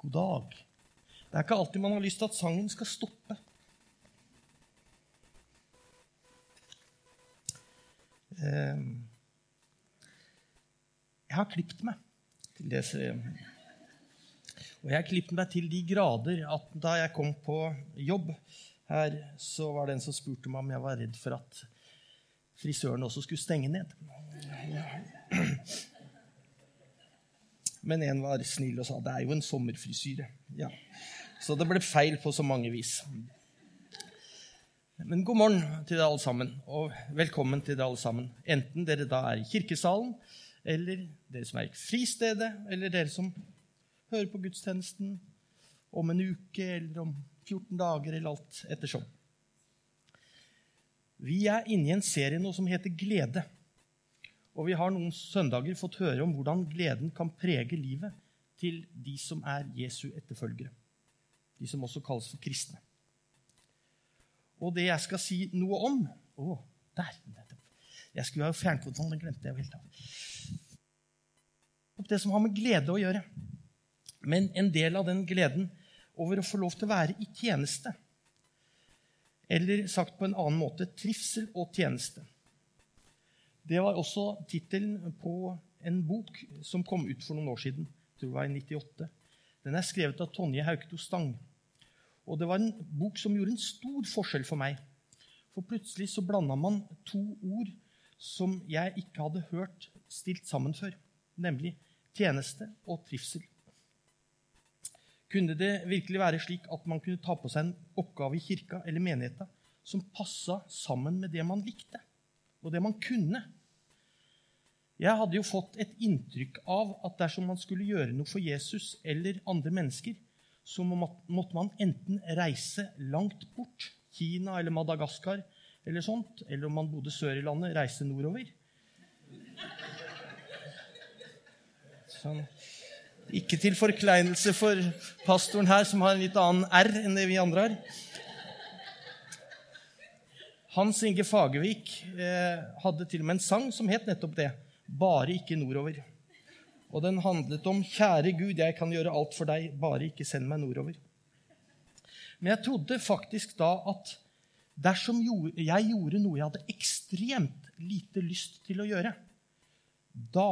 God dag. Det er ikke alltid man har lyst til at sangen skal stoppe. Ehm, jeg har klipt meg til det Og jeg har klipt meg til de grader at da jeg kom på jobb her, så var det en som spurte meg om jeg var redd for at frisøren også skulle stenge ned. Men en var snill og sa det er jo en sommerfrisyre. Ja. Så det ble feil på så mange vis. Men god morgen til dere alle sammen, og velkommen til dere alle sammen. Enten dere da er i kirkesalen, eller dere som er i fristedet, eller dere som hører på gudstjenesten om en uke eller om 14 dager, eller alt ettersom. Vi er inne i en serie nå som heter Glede. Og vi har noen søndager fått høre om hvordan gleden kan prege livet til de som er Jesu etterfølgere. De som også kalles for kristne. Og det jeg skal si noe om Å, der! Jeg skulle ha fjernkontrollen, den glemte jeg helt av. Det som har med glede å gjøre. Men en del av den gleden over å få lov til å være i tjeneste, eller sagt på en annen måte trivsel og tjeneste, det var også tittelen på en bok som kom ut for noen år siden. Jeg tror det var i 98. Den er skrevet av Tonje Haukto Stang. Og det var en bok som gjorde en stor forskjell for meg. For plutselig så blanda man to ord som jeg ikke hadde hørt stilt sammen før, nemlig tjeneste og trivsel. Kunne det virkelig være slik at man kunne ta på seg en oppgave i kirka eller menigheta som passa sammen med det man likte, og det man kunne? Jeg hadde jo fått et inntrykk av at dersom man skulle gjøre noe for Jesus eller andre mennesker, så måtte man enten reise langt bort, Kina eller Madagaskar, eller sånt, eller om man bodde sør i landet, reise nordover. Sånn. Ikke til forkleinelse for pastoren her, som har en litt annen R enn det vi andre har. Hans Inge Fagervik eh, hadde til og med en sang som het nettopp det bare ikke nordover. Og den handlet om 'Kjære Gud, jeg kan gjøre alt for deg, bare ikke send meg nordover'. Men jeg trodde faktisk da at dersom jeg gjorde noe jeg hadde ekstremt lite lyst til å gjøre, da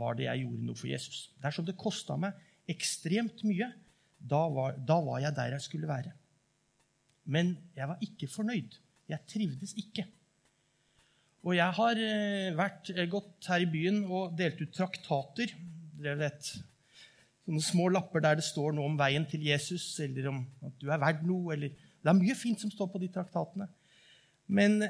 var det jeg gjorde noe for Jesus. Dersom det kosta meg ekstremt mye, da var, da var jeg der jeg skulle være. Men jeg var ikke fornøyd. Jeg trivdes ikke. Og jeg har eh, vært, eh, gått her i byen og delt ut traktater. Dere vet, Sånne små lapper der det står noe om veien til Jesus, eller om at du er verdt noe. Eller, det er mye fint som står på de traktatene. Men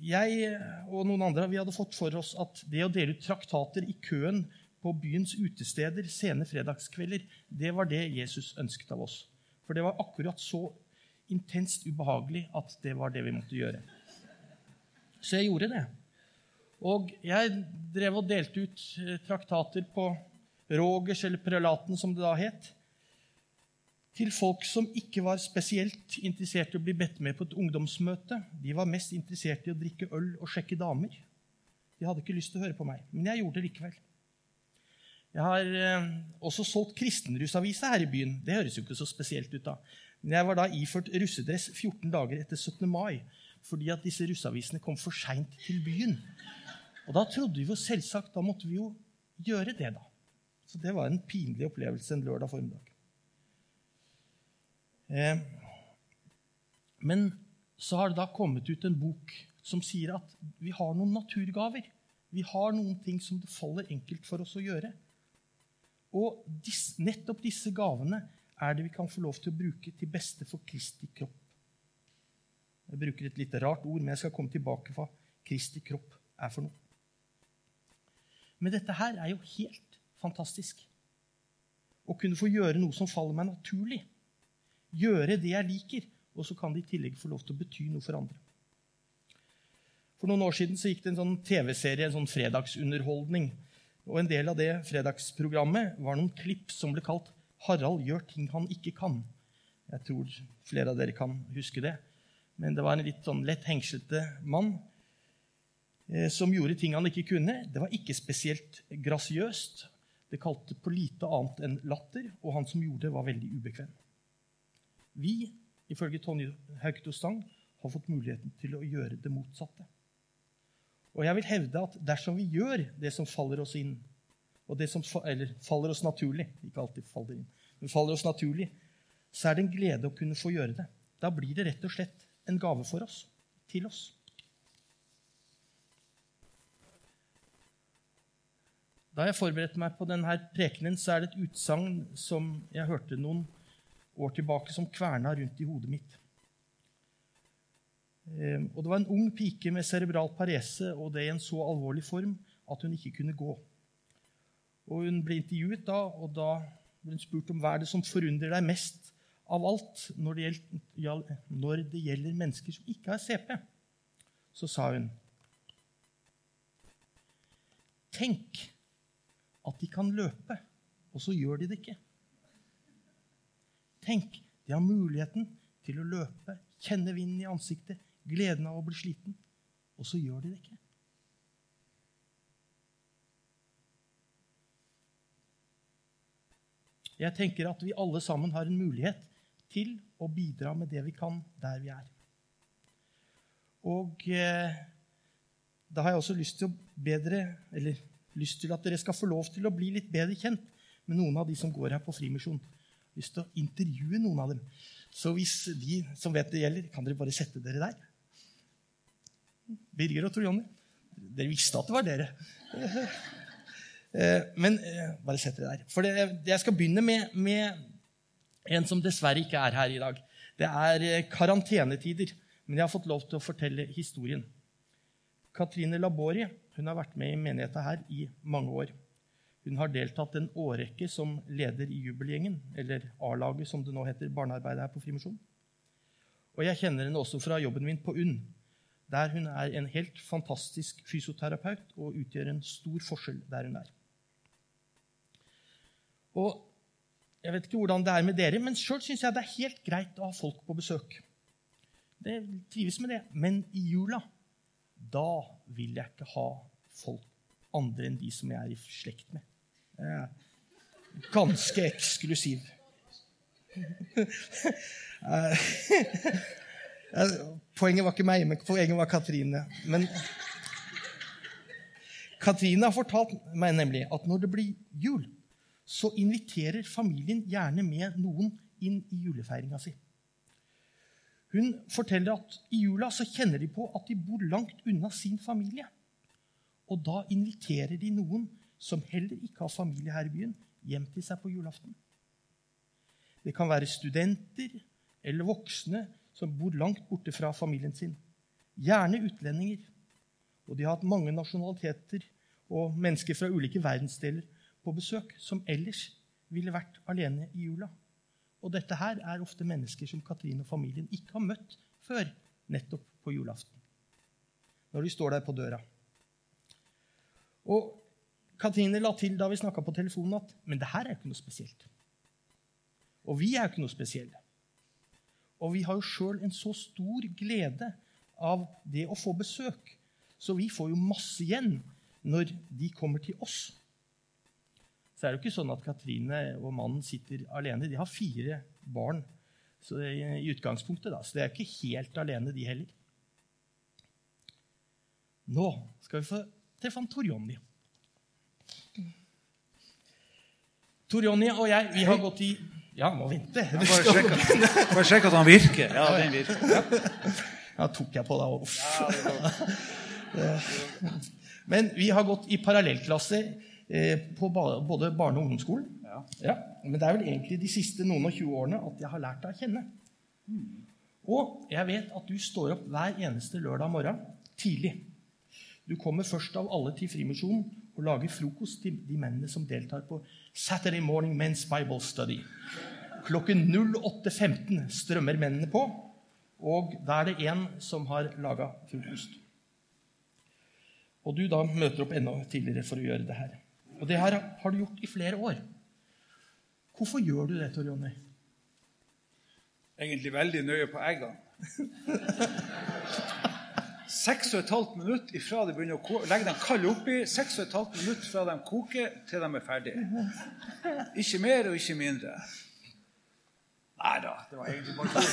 jeg og noen andre vi hadde fått for oss at det å dele ut traktater i køen på byens utesteder sene fredagskvelder, det var det Jesus ønsket av oss. For det var akkurat så intenst ubehagelig at det var det vi måtte gjøre. Så jeg gjorde det. Og jeg drev og delte ut eh, traktater på Rogers, eller prelaten, som det da het, til folk som ikke var spesielt interessert i å bli bedt med på et ungdomsmøte. De var mest interessert i å drikke øl og sjekke damer. De hadde ikke lyst til å høre på meg, men jeg gjorde det likevel. Jeg har eh, også solgt kristenrussavisa her i byen. Det høres jo ikke så spesielt ut, da. Men jeg var da iført russedress 14 dager etter 17. mai fordi at disse russeavisene kom for seint til byen. Og da trodde vi jo selvsagt da måtte vi jo gjøre det, da. Så det var en pinlig opplevelse en lørdag formiddag. Eh, men så har det da kommet ut en bok som sier at vi har noen naturgaver. Vi har noen ting som det faller enkelt for oss å gjøre. Og disse, nettopp disse gavene er det vi kan få lov til å bruke til beste for Kristi kropp. Jeg bruker et litt rart ord, men jeg skal komme tilbake hva Kristi kropp er for noe. Men dette her er jo helt fantastisk. Å kunne få gjøre noe som faller meg naturlig. Gjøre det jeg liker. Og så kan det i tillegg få lov til å bety noe for andre. For noen år siden så gikk det en sånn TV-serie, en sånn fredagsunderholdning. Og en del av det fredagsprogrammet var noen klipp som ble kalt 'Harald gjør ting han ikke kan'. Jeg tror flere av dere kan huske det. Men det var en litt sånn lett hengslete mann eh, som gjorde ting han ikke kunne. Det var ikke spesielt grasiøst. Det kalte på lite annet enn latter, og han som gjorde det, var veldig ubekvem. Vi, ifølge Tonje Haugto Stang, har fått muligheten til å gjøre det motsatte. Og jeg vil hevde at dersom vi gjør det som faller oss inn, og det som eller faller oss naturlig ikke alltid faller inn, men faller oss naturlig, så er det en glede å kunne få gjøre det. Da blir det rett og slett en gave for oss, til oss. Da jeg forberedte meg på denne prekenen, så er det et utsagn som jeg hørte noen år tilbake, som kverna rundt i hodet mitt. Ehm, og Det var en ung pike med cerebral parese, og det i en så alvorlig form at hun ikke kunne gå. Og Hun ble intervjuet da, og da ble hun spurt om hva er det som forundrer deg mest av alt når det, gjelder, når det gjelder mennesker som ikke har CP. Så sa hun Tenk at de kan løpe, og så gjør de det ikke. Tenk, de har muligheten til å løpe, kjenne vinden i ansiktet, gleden av å bli sliten, og så gjør de det ikke. Jeg tenker at vi alle sammen har en mulighet til å bidra med det vi kan, der vi er. Og eh, da har jeg også lyst til, bedre, lyst til, at dere skal få lov til å bli litt bedre kjent med noen av de som går her på Frimisjon. Lyst til å intervjue noen av dem. Så hvis de som vet det gjelder, kan dere bare sette dere der. Birger og Tor Jonny. Dere visste at det var dere. Eh, men eh, bare sett det der. For det, jeg skal begynne med, med, en som dessverre ikke er her i dag. Det er eh, karantenetider, men jeg har fått lov til å fortelle historien. Katrine Labori hun har vært med i menigheten her i mange år. Hun har deltatt en årrekke som leder i jubelgjengen, eller A-laget, som det nå heter, barnearbeidet her på Frimisjon. Og jeg kjenner henne også fra jobben min på UNN, der hun er en helt fantastisk fysioterapeut og utgjør en stor forskjell der hun er. Og Jeg vet ikke hvordan det er med dere, men sjøl syns jeg det er helt greit å ha folk på besøk. Det trives med det. Men i jula, da vil jeg ikke ha folk andre enn de som jeg er i slekt med. Jeg er ganske eksklusiv. Poenget var ikke meg, men poenget var Katrine. Men Katrine har fortalt meg nemlig at når det blir jul, så inviterer familien gjerne med noen inn i julefeiringa si. Hun forteller at i jula så kjenner de på at de bor langt unna sin familie. Og da inviterer de noen som heller ikke har familie her i byen, hjem til seg på julaften. Det kan være studenter eller voksne som bor langt borte fra familien sin. Gjerne utlendinger. Og de har hatt mange nasjonaliteter og mennesker fra ulike verdensdeler på besøk som ellers ville vært alene i jula. Og dette her er ofte mennesker som Katrine og familien ikke har møtt før nettopp på julaften. Når de står der på døra. Og Katrine la til da vi snakka på telefonen, at men det her er jo ikke noe spesielt. Og vi er jo ikke noe spesielle. Og vi har jo sjøl en så stor glede av det å få besøk. Så vi får jo masse igjen når de kommer til oss. Så er det jo ikke sånn at Katrine og mannen sitter alene. De har fire barn så i utgangspunktet, da. Så de er ikke helt alene, de heller. Nå skal vi få treffe han Tor Jonny. Tor Jonny og jeg vi har gått i Ja, må vente. Ja, bare, sjekk sjekk at han virker. Ja, den virker. Ja. ja tok jeg på deg. Uff. Men vi har gått i parallellklasse eh, på både barne- og ungdomsskolen. Ja. ja. Men det er vel egentlig de siste noen og 20 årene at jeg har lært deg å kjenne. Og jeg vet at du står opp hver eneste lørdag morgen tidlig. Du kommer først av alle til Frimisjonen og lager frokost til de mennene som deltar på Saturday Morning Men's Bible Study. Klokken 08.15 strømmer mennene på, og da er det én som har laga frokost. Og du da møter opp enda tidligere for å gjøre det her. Og det her har du gjort i flere år. Hvorfor gjør du det, Tor Jonny? Egentlig veldig nøye på eggene. Seks og et halvt minutt ifra de begynner å koke, legge dem kalde oppi, seks og et halvt minutt fra de koker, til de er ferdige. Ikke mer og ikke mindre. Nei da, det var egentlig bare tull.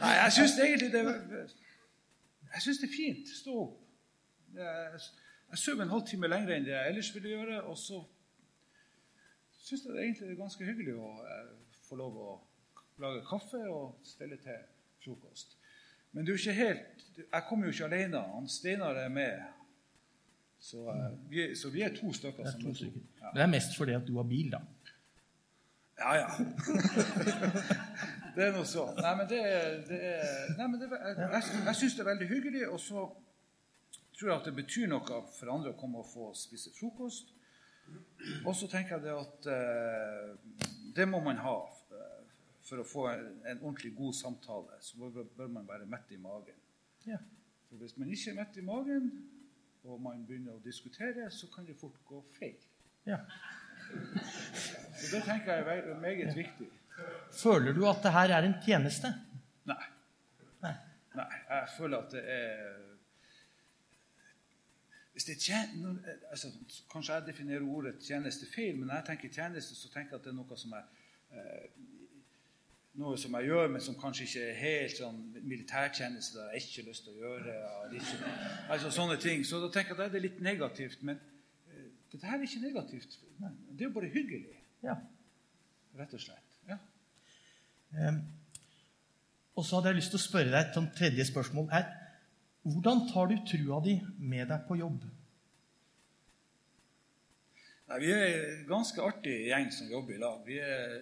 Nei, jeg syns egentlig det Jeg syns det er fint. Stå opp. Jeg, sov en halvtime lenger enn det jeg ellers ville gjøre, og så syns jeg det egentlig er ganske hyggelig å eh, få lov å lage kaffe og stelle til frokost. Men det er jo ikke helt, jeg kommer jo ikke alene. Han Steinar er med. Så, eh, vi, så vi er to stykker. Det er, som to er stykker. Ja. det er mest fordi at du har bil, da. Ja, ja. det er noe så. Nei, men det, er- det er Nei, men det, er- jeg, jeg, jeg syns det er veldig hyggelig, og så tror at det betyr noe for andre å komme og få spise frokost. Og så tenker jeg det at eh, det må man ha eh, for å få en, en ordentlig god samtale. Så bør, bør man være mett i magen. Ja. For hvis man ikke er mett i magen, og man begynner å diskutere, så kan det fort gå feil. Ja. Så det tenker jeg er meget ja. viktig. Føler du at det her er en tjeneste? Nei. Nei. Nei, jeg føler at det er hvis det tjener, altså, Kanskje jeg definerer ordet tjeneste feil, men når jeg tenker tjeneste, så tenker jeg at det er noe som jeg eh, noe som jeg gjør, men som kanskje ikke er helt sånn militærtjeneste. Det har jeg ikke lyst til å gjøre. Ikke, altså sånne ting. Så da tenker jeg at det er litt negativt. Men eh, dette her er ikke negativt. Nei, Det er jo bare hyggelig, Ja. rett og slett. Ja. Um, og så hadde jeg lyst til å spørre deg et sånt tredje spørsmål. Er, hvordan tar du trua di med deg på jobb? Nei, vi er en ganske artig gjeng som jobber i lag. Vi er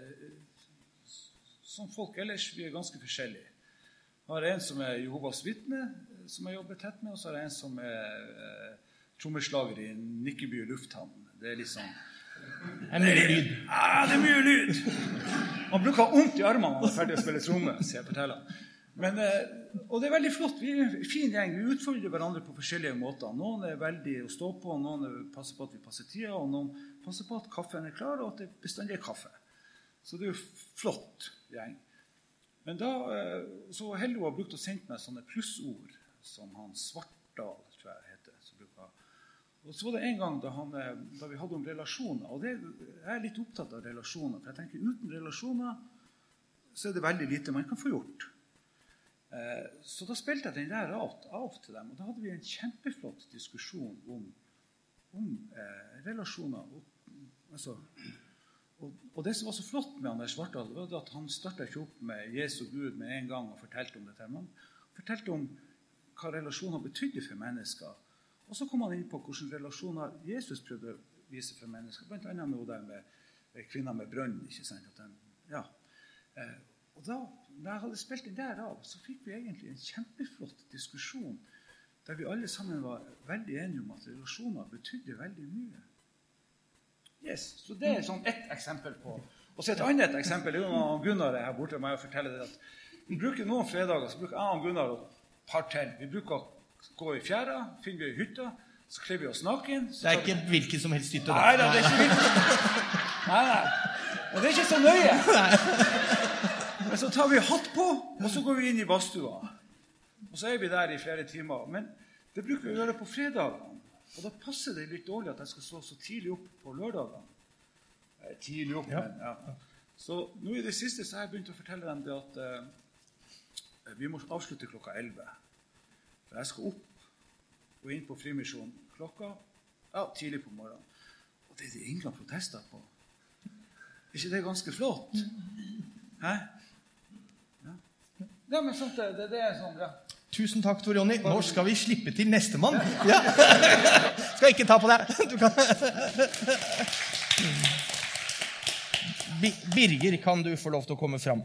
som folk ellers, vi er ganske forskjellige. Jeg har en som er Jehovas vitne, som jeg jobber tett med, og så har jeg en som er eh, trommeslager i Nikkeby lufthavn. Det er litt sånn Det er mye lyd. Ja, det er mye lyd! Man bruker vondt i armene når man er ferdig å spille tromme. Så jeg fortelle. Men, eh, og det er veldig flott. Vi er en fin gjeng. Vi utfordrer hverandre på forskjellige måter. Noen er veldig å stå på, noen er- passer på at vi passer tida, og noen passer på at kaffen er klar, og at det bestandig er kaffe. Så det er jo flott gjeng. Men da eh, så Hello har brukt å sende meg sånne plussord som han Svartdal, tror jeg heter. som og så var det en gang da, han, eh, da vi hadde om relasjoner. Og det, jeg er litt opptatt av relasjoner. For jeg tenker uten relasjoner så er det veldig lite man kan få gjort. Eh, så da spilte jeg den der av, av til dem. Og da hadde vi en kjempeflott diskusjon om, om eh, relasjoner. Og, altså, og, og det som var så flott med Anders Svartdal, var at han starta ikke opp med Jesu Gud med en gang og fortalte om dette. Men han fortalte om hva relasjoner betydde for mennesker. Og så kom han inn på hvilke relasjoner Jesus prøvde å vise for mennesker. Blant annet med, med, med kvinner med brønn. ikke sant? Den, ja. eh, og da når jeg hadde spilt den der av, så fikk vi egentlig en kjempeflott diskusjon der vi alle sammen var veldig enige om at relasjoner betydde veldig mye. Yes, Så det er sånn ett eksempel på. Og så et annet eksempel er jo Gunnar er her borte. med å fortelle det at Vi bruker noen fredager så bruker jeg og Gunnar og par til. Vi bruker å gå i fjæra, finner vi ei hytte, så kler vi oss naken. Det er ikke hvilken som helst hytte. Nei da. da, det er ikke viktig. Nei, nei. Og det er ikke så nøye. Men så tar vi hatt på, og så går vi inn i badstua. Og så er vi der i flere timer. Men det bruker vi å gjøre på fredagene. Og da passer det litt dårlig at jeg skal stå så tidlig opp på lørdagene. Tidlig opp, men ja. Så nå i det siste så har jeg begynt å fortelle dem det at eh, vi må avslutte klokka 11. For jeg skal opp og inn på Frimisjonen klokka ja, tidlig på morgenen. Og det er det ingen protester på. Er ikke det ganske flott? Hæ? Ja, men sånt, det, det, det er sånn, ja. Tusen takk, Tor Jonny. Nå skal vi slippe til nestemann. Ja. Skal ikke ta på deg. Du kan. Birger, kan du få lov til å komme fram?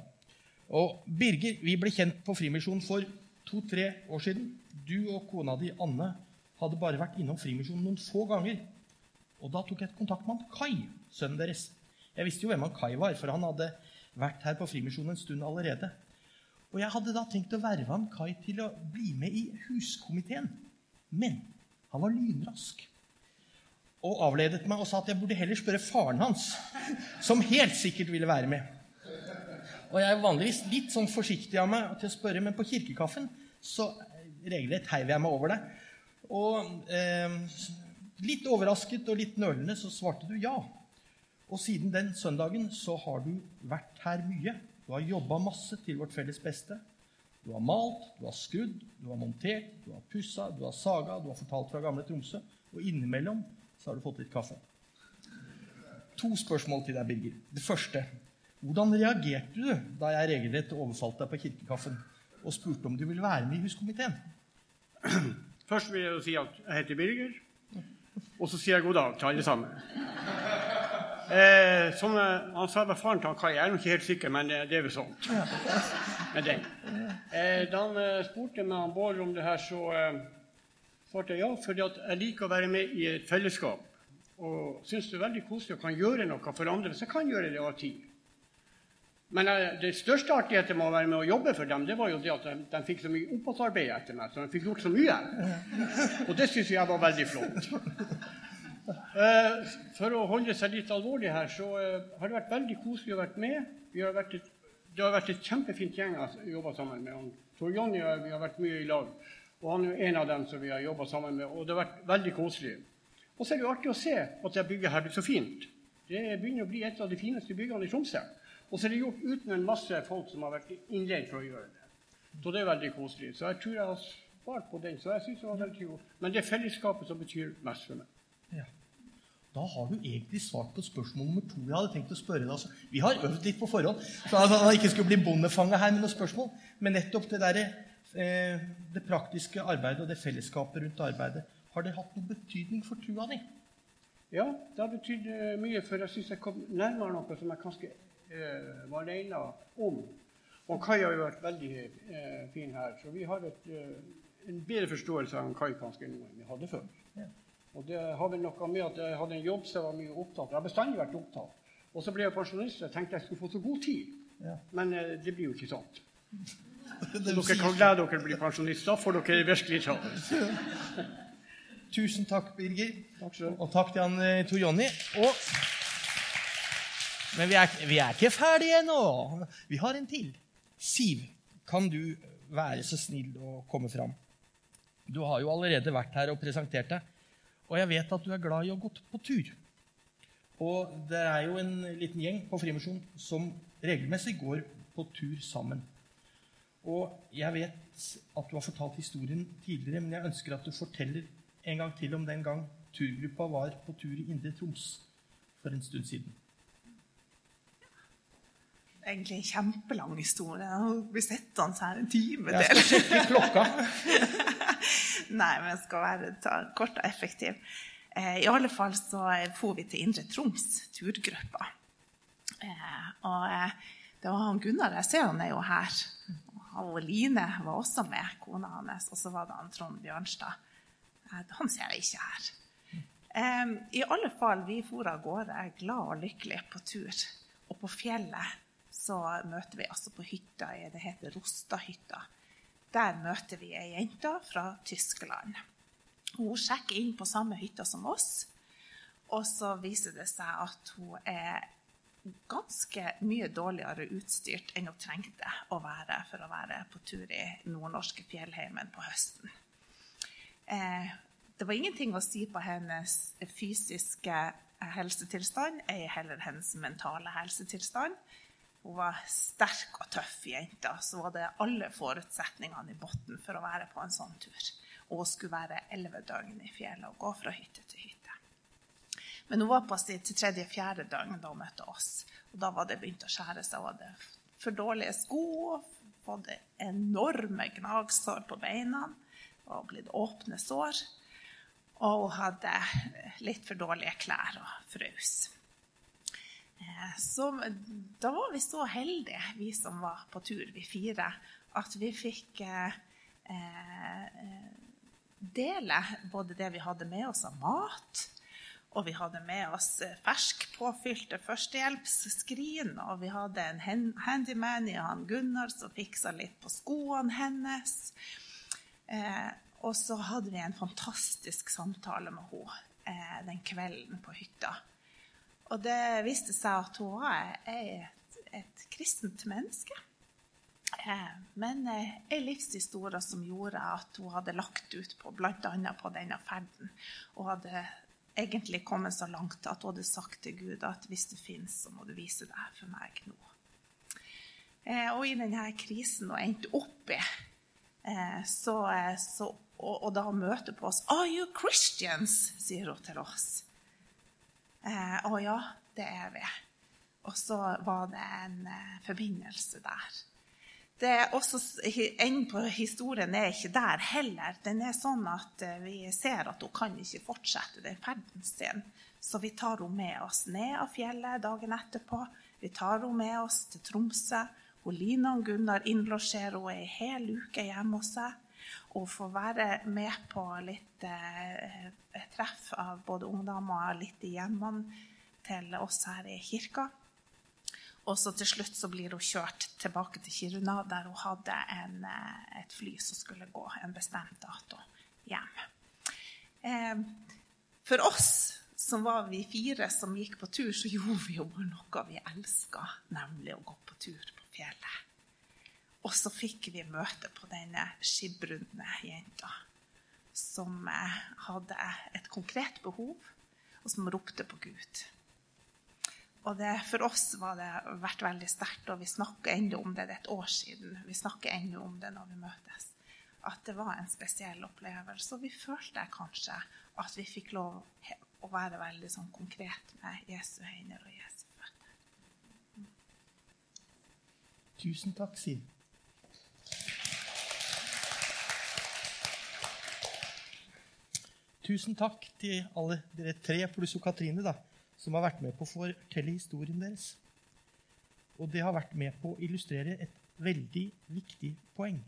Og Birger, vi ble kjent på Frimisjonen for to-tre år siden. Du og kona di, Anne, hadde bare vært innom Frimisjonen noen få ganger. Og da tok jeg et kontakt med han Kai, sønnen deres. Jeg visste jo hvem han Kai var, for han hadde vært her på Frimisjonen en stund allerede. Og jeg hadde da tenkt å verve han Kai til å bli med i huskomiteen. Men han var lynrask. Og avledet meg og sa at jeg burde heller spørre faren hans, som helt sikkert ville være med. Og jeg er vanligvis litt sånn forsiktig av meg til å spørre, men på kirkekaffen så regelrett heiv jeg meg over deg. Og eh, litt overrasket og litt nølende så svarte du ja. Og siden den søndagen så har du vært her mye. Du har jobba masse til vårt felles beste. Du har malt, du har skrudd, du har montert, du har pussa, du har saga, du har fortalt fra gamle Tromsø. Og innimellom så har du fått litt kaffe. To spørsmål til deg, Birger. Det første. Hvordan reagerte du da jeg regelrett overfalt deg på kirkekaffen og spurte om du ville være med i huskomiteen? Først vil jeg si at jeg heter Birger, og så sier jeg god dag til alle sammen. Eh, som eh, han sa med faren til Kai, jeg er nok ikke helt sikker, men det, det er vel sånt. Med den. Eh, da han eh, spurte meg han Bård om det her, så eh, svarte jeg ja, fordi jeg liker å være med i et fellesskap. Og syns det er veldig koselig å kan gjøre noe for andre hvis jeg kan gjøre det av tid. Men eh, det største artigheten med å være med og jobbe for dem, det var jo det at de, de fikk så mye oppholdsarbeid etter meg. Så de fikk gjort så mye. Og det syns jeg var veldig flott. Eh, for å holde seg litt alvorlig her, så eh, har det vært veldig koselig å være med. Har vært et, det har vært et kjempefint gjeng jeg jobba sammen med. Han, Tor Jonny og vi har vært mye i lag. Og han er en av dem som vi har jobba sammen med. Og det har vært veldig koselig. Og så er det jo artig å se at det bygget her blir så fint. Det begynner å bli et av de fineste byggene i Tromsø. Og så er det gjort uten en masse folk som har vært innleid for å gjøre det. Så det er veldig koselig. Så jeg tror jeg har svart på den. Så jeg synes det var veldig god. Men det er fellesskapet som betyr mest for meg. Ja. Da har du egentlig svart på spørsmål nummer to. jeg hadde tenkt å spørre deg. Altså. Vi har øvd litt på forhånd, så at han ikke skulle bli bondefanget her med noen spørsmål. Men nettopp det, der, eh, det praktiske arbeidet og det fellesskapet rundt arbeidet, har det hatt noen betydning for trua di? Ja, det har betydd eh, mye, for jeg syns jeg kom nærmere noe som jeg kanskje eh, var alene om. Og Kai har jo vært veldig eh, fin her, så vi har et, eh, en bedre forståelse av Kai kanskje enn vi hadde før. Ja. Og det har vel noe med at jeg hadde en jobb som var mye opptatt. Jeg har bestandig vært opptatt. Og så ble jeg pensjonist, og jeg tenkte jeg skulle få så god tid. Ja. Men eh, det blir jo ikke sant. Dere kan glede dere til å bli pensjonist. Da dere dere virkelig travle. Tusen takk, Birger. Takk selv. Og takk til han eh, Tor Jonny. Og Men vi er, vi er ikke ferdige ennå. Vi har en til. Siv, kan du være så snill å komme fram? Du har jo allerede vært her og presentert deg. Og jeg vet at du er glad i å gå på tur. Og det er jo en liten gjeng på Frimisjon som regelmessig går på tur sammen. Og jeg vet at du har fortalt historien tidligere, men jeg ønsker at du forteller en gang til om den gang turgruppa var på tur i Indre Troms for en stund siden. Det er egentlig en kjempelang historie. Jeg setter sittende her en time Jeg skal til. sjekke klokka. Nei, men skal være kort og effektiv. Eh, I alle fall så for vi til Indre Troms, turgruppa. Eh, og eh, det var han Gunnar, jeg ser han er jo her. Og Line var også med, kona hans. Og så var det han Trond Bjørnstad. Eh, han ser jeg ikke her. Eh, I alle fall, vi for av gårde glad og lykkelig på tur. Og på fjellet så møter vi altså på hytta, det heter Rostahytta. Der møter vi ei jente fra Tyskland. Hun sjekker inn på samme hytta som oss. Og så viser det seg at hun er ganske mye dårligere utstyrt enn hun trengte å være for å være på tur i nordnorske fjellheimen på høsten. Eh, det var ingenting å si på hennes fysiske helsetilstand, ei heller hennes mentale helsetilstand. Hun var sterk og tøff jente, så var det alle forutsetningene i bunnen for å være på en sånn tur. Og hun skulle være elleve døgn i fjellet og gå fra hytte til hytte. Men hun var på sitt tredje-fjerde døgn da hun møtte oss. Og da var det begynt å skjære seg. Hun hadde for dårlige sko, fått enorme gnagsår på beina og blitt åpne sår. Og hun hadde litt for dårlige klær og frøs. Eh, Så da var vi så heldige, vi som var på tur, vi fire, at vi fikk eh, eh, dele både det vi hadde med oss av mat, og vi hadde med oss eh, fersk påfylte førstehjelpsskrin, og vi hadde en handyman i han Gunnar som fiksa litt på skoene hennes. Eh, og så hadde vi en fantastisk samtale med henne eh, den kvelden på hytta. Og det viste seg at hun var et, et kristent menneske. Eh, men en ei livshistorie som gjorde at hun hadde lagt ut på bl.a. på denne ferden. Og hadde egentlig kommet så langt at hun hadde sagt til Gud at hvis du finnes, så må du vise deg for meg nå. Eh, og i denne krisen hun endte opp i, eh, så, eh, så, og, og, da møter på oss 'Are you Christians?' sier hun til oss. Eh, å ja, det er vi. Og så var det en eh, forbindelse der. Det er også, Enden på historien er ikke der heller. Den er sånn at eh, vi ser at hun kan ikke fortsette den ferden sin. Så vi tar henne med oss ned av fjellet dagen etterpå. Vi tar henne med oss til Tromsø. Hun Lina og Gunnar innlosjerer henne ei hel uke hjemme hos seg. Og får være med på litt eh, treff av både ungdommer og litt i hjemmene til oss her i kirka. Og så til slutt så blir hun kjørt tilbake til Kiruna, der hun hadde en, eh, et fly som skulle gå en bestemt dato hjem. Eh, for oss som var vi fire som gikk på tur, så gjorde vi jo bare noe vi elska, nemlig å gå på tur på fjellet. Og så fikk vi møte på denne skipbrudne jenta som eh, hadde et konkret behov, og som ropte på Gud. Og det, for oss var det vært veldig sterkt, og vi snakker ennå om det. Det er et år siden. Vi snakker ennå om det når vi møtes. At det var en spesiell opplevelse. Og vi følte kanskje at vi fikk lov å være veldig sånn konkret med Jesu hender og Jesu føtter. Tusen takk, Siv. Tusen takk til alle dere tre pluss og Katrine, da som har vært med på å fortelle historien deres. Og det har vært med på å illustrere et veldig viktig poeng.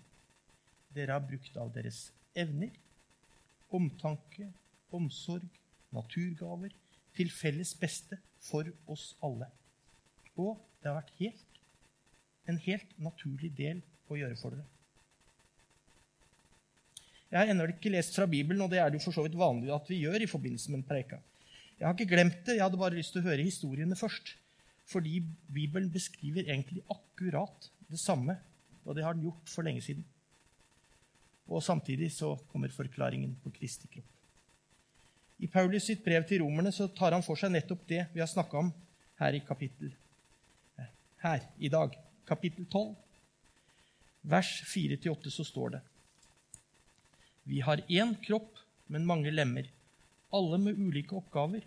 Dere har brukt av deres evner, omtanke, omsorg, naturgaver til felles beste for oss alle. Og det har vært helt, en helt naturlig del å gjøre for dere. Jeg har ennå ikke lest fra Bibelen, og det er det jo for så vidt vanlig at vi gjør i forbindelse med en preika. Jeg har ikke glemt det, jeg hadde bare lyst til å høre historiene først. Fordi Bibelen beskriver egentlig akkurat det samme, og det har den gjort for lenge siden. Og samtidig så kommer forklaringen på Kristi kropp. I Paulus sitt brev til romerne så tar han for seg nettopp det vi har snakka om her i kapittel her i dag. Kapittel 12, vers 4-8, så står det Vi har én kropp, men mange lemmer alle med ulike oppgaver.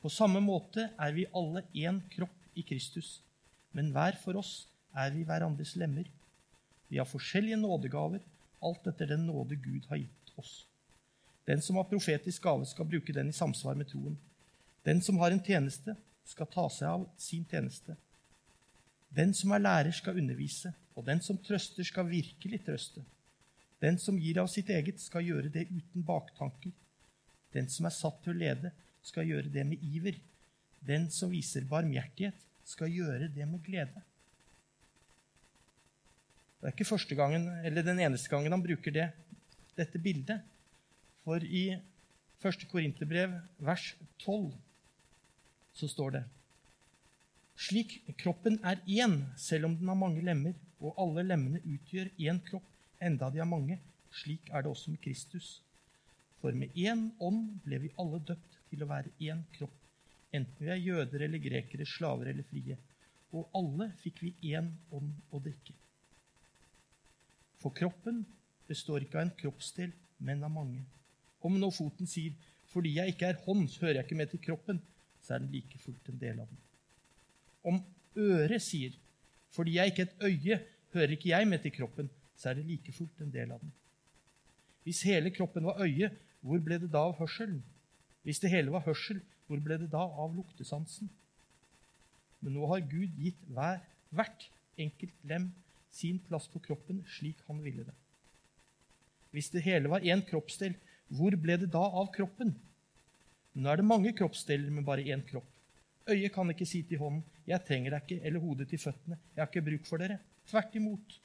På samme måte er vi alle én kropp i Kristus, men hver for oss er vi hverandres lemmer. Vi har forskjellige nådegaver, alt etter den nåde Gud har gitt oss. Den som har profetisk gave, skal bruke den i samsvar med troen. Den som har en tjeneste, skal ta seg av sin tjeneste. Den som er lærer, skal undervise, og den som trøster, skal virkelig trøste. Den som gir av sitt eget, skal gjøre det uten baktanker. Den som er satt til å lede, skal gjøre det med iver. Den som viser barmhjertighet, skal gjøre det med glede. Det er ikke første gangen, eller den eneste gangen han bruker det, dette bildet. For i 1. Korinterbrev, vers 12, så står det Slik kroppen er én, selv om den har mange lemmer, og alle lemmene utgjør én kropp, enda de er mange, slik er det også med Kristus. For med én ånd ble vi alle døpt til å være én kropp, enten vi er jøder eller grekere, slaver eller frie. Og alle fikk vi én ånd å drikke. For kroppen består ikke av en kroppsdel, men av mange. Om nå foten sier 'fordi jeg ikke er hånd, så hører jeg ikke med til kroppen', så er den like fullt en del av den. Om øret sier 'fordi jeg ikke er et øye, hører ikke jeg med til kroppen', så er det like fullt en del av den. Hvis hele kroppen var øye, hvor ble det da av hørselen? Hvis det hele var hørsel, hvor ble det da av luktesansen? Men nå har Gud gitt hver, hvert enkelt lem sin plass på kroppen slik han ville det. Hvis det hele var én kroppsdel, hvor ble det da av kroppen? Nå er det mange kroppsdeler med bare én kropp. Øyet kan ikke si til hånden 'Jeg trenger deg ikke', eller hodet til føttene 'Jeg har ikke bruk for dere'. Tvert imot.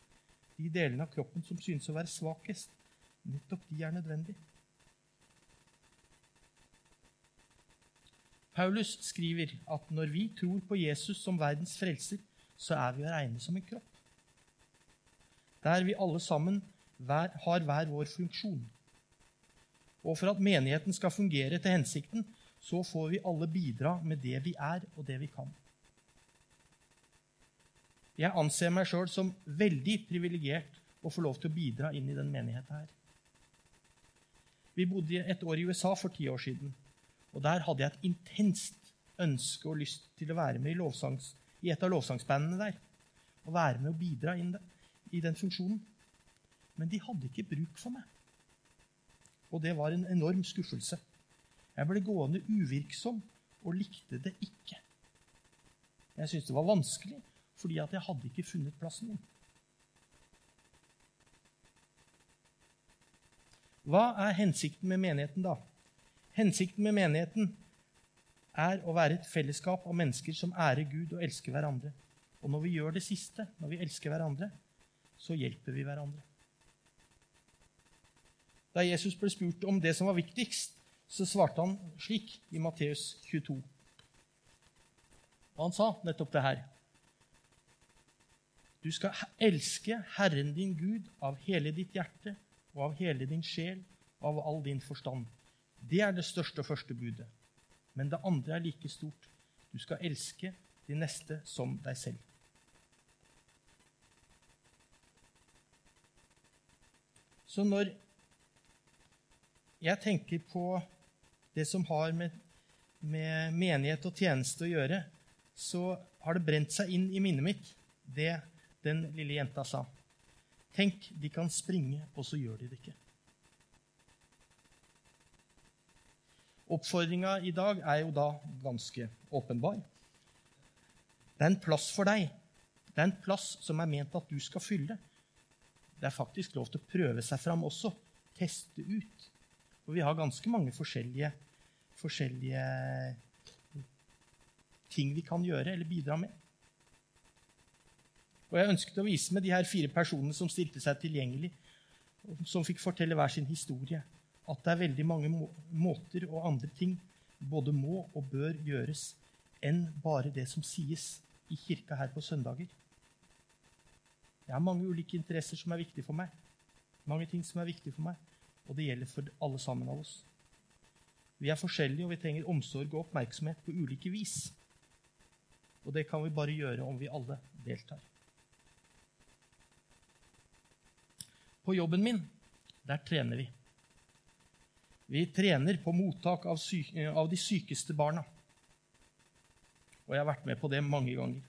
De delene av kroppen som synes å være svakest, nettopp de er nødvendige. Paulus skriver at når vi tror på Jesus som verdens frelser, så er vi å regne som en kropp. der vi alle sammen har hver vår funksjon. Og for at menigheten skal fungere til hensikten, så får vi alle bidra med det vi er, og det vi kan. Jeg anser meg sjøl som veldig privilegert å få lov til å bidra inn i den menigheten her. Vi bodde et år i USA for ti år siden. og Der hadde jeg et intenst ønske og lyst til å være med i, lovsangs, i et av lovsangsbandene der. Og være med og bidra inn det, i den funksjonen. Men de hadde ikke bruk for meg. Og det var en enorm skuffelse. Jeg ble gående uvirksom og likte det ikke. Jeg syntes det var vanskelig, fordi at jeg hadde ikke funnet plassen min. Hva er hensikten med menigheten, da? Hensikten med menigheten er å være et fellesskap av mennesker som ærer Gud og elsker hverandre. Og når vi gjør det siste, når vi elsker hverandre, så hjelper vi hverandre. Da Jesus ble spurt om det som var viktigst, så svarte han slik i Matteus 22. Og han sa nettopp det her. Du skal elske Herren din Gud av hele ditt hjerte og av hele din sjel og av all din forstand. Det er det største og første budet. Men det andre er like stort. Du skal elske de neste som deg selv. Så når jeg tenker på det som har med, med, menighet og tjeneste å gjøre, så har det brent seg inn i minnet mitt det den lille jenta sa. Tenk, de kan springe, og så gjør de det ikke. Oppfordringa i dag er jo da ganske åpenbar. Det er en plass for deg. Det er en plass som er ment at du skal fylle. Det er faktisk lov til å prøve seg fram også. Teste ut. For vi har ganske mange forskjellige, forskjellige ting vi kan gjøre eller bidra med. Og Jeg ønsket å vise med de her fire personene som stilte seg tilgjengelig, som fikk fortelle hver sin historie, at det er veldig mange må måter og andre ting både må og bør gjøres enn bare det som sies i kirka her på søndager. Jeg har mange ulike interesser som er viktige for meg. Mange ting som er viktige for meg. Og det gjelder for alle sammen av oss. Vi er forskjellige, og vi trenger omsorg og oppmerksomhet på ulike vis. Og det kan vi bare gjøre om vi alle deltar. På jobben min, der trener vi. Vi trener på mottak av, av, de sykeste barna. Og jeg har vært med på det mange ganger.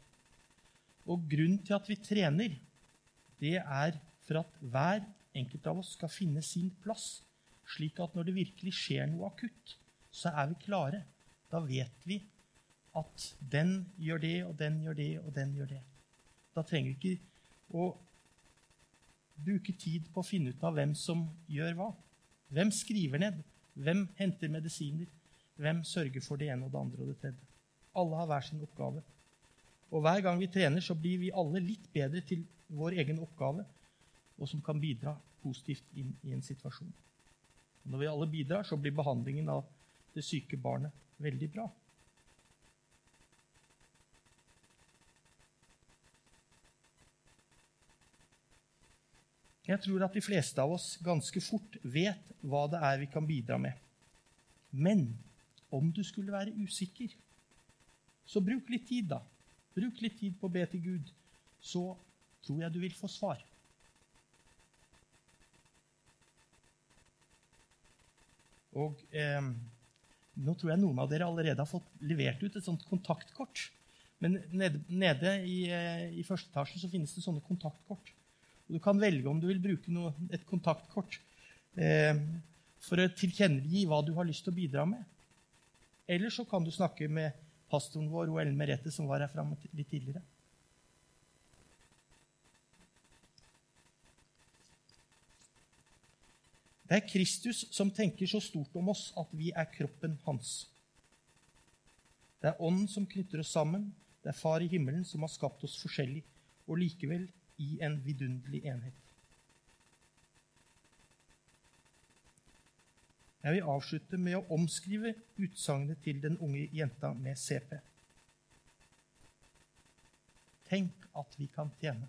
Og grunnen til at vi trener, det er for at hver enkelt av oss skal finne sin plass, slik at når det virkelig skjer noe akutt, så er vi klare. Da vet vi at den gjør det, og den gjør det, og den gjør det. Da trenger vi ikke å bruke tid på å finne ut av hvem som gjør hva. Hvem skriver ned? Hvem henter medisiner? Hvem sørger for det ene og det andre og det tredje? Alle har hver sin oppgave. Og hver gang vi trener, så blir vi alle litt bedre til vår egen oppgave og som kan bidra positivt inn i en situasjon. Når vi alle bidrar, så blir behandlingen av det syke barnet veldig bra. Jeg tror at de fleste av oss ganske fort vet hva det er vi kan bidra med. Men om du skulle være usikker, så bruk litt tid, da. Bruk litt tid på å be til Gud. Så tror jeg du vil få svar. Og eh, nå tror jeg noen av dere allerede har fått levert ut et sånt kontaktkort. Men nede, nede i, eh, i, første etasje så finnes det sånne kontaktkort. Du kan velge om du vil bruke noe, et kontaktkort eh, for å tilkjennegi hva du har lyst til å bidra med. Eller så kan du snakke med pastoren vår, Ellen Merete, som var her framme litt tidligere. Det er Kristus som tenker så stort om oss at vi er kroppen hans. Det er Ånden som knytter oss sammen. Det er Far i himmelen som har skapt oss forskjellig, og likevel i en vidunderlig enhet. Jeg vil avslutte med å omskrive utsagnet til den unge jenta med CP. Tenk at vi kan tjene.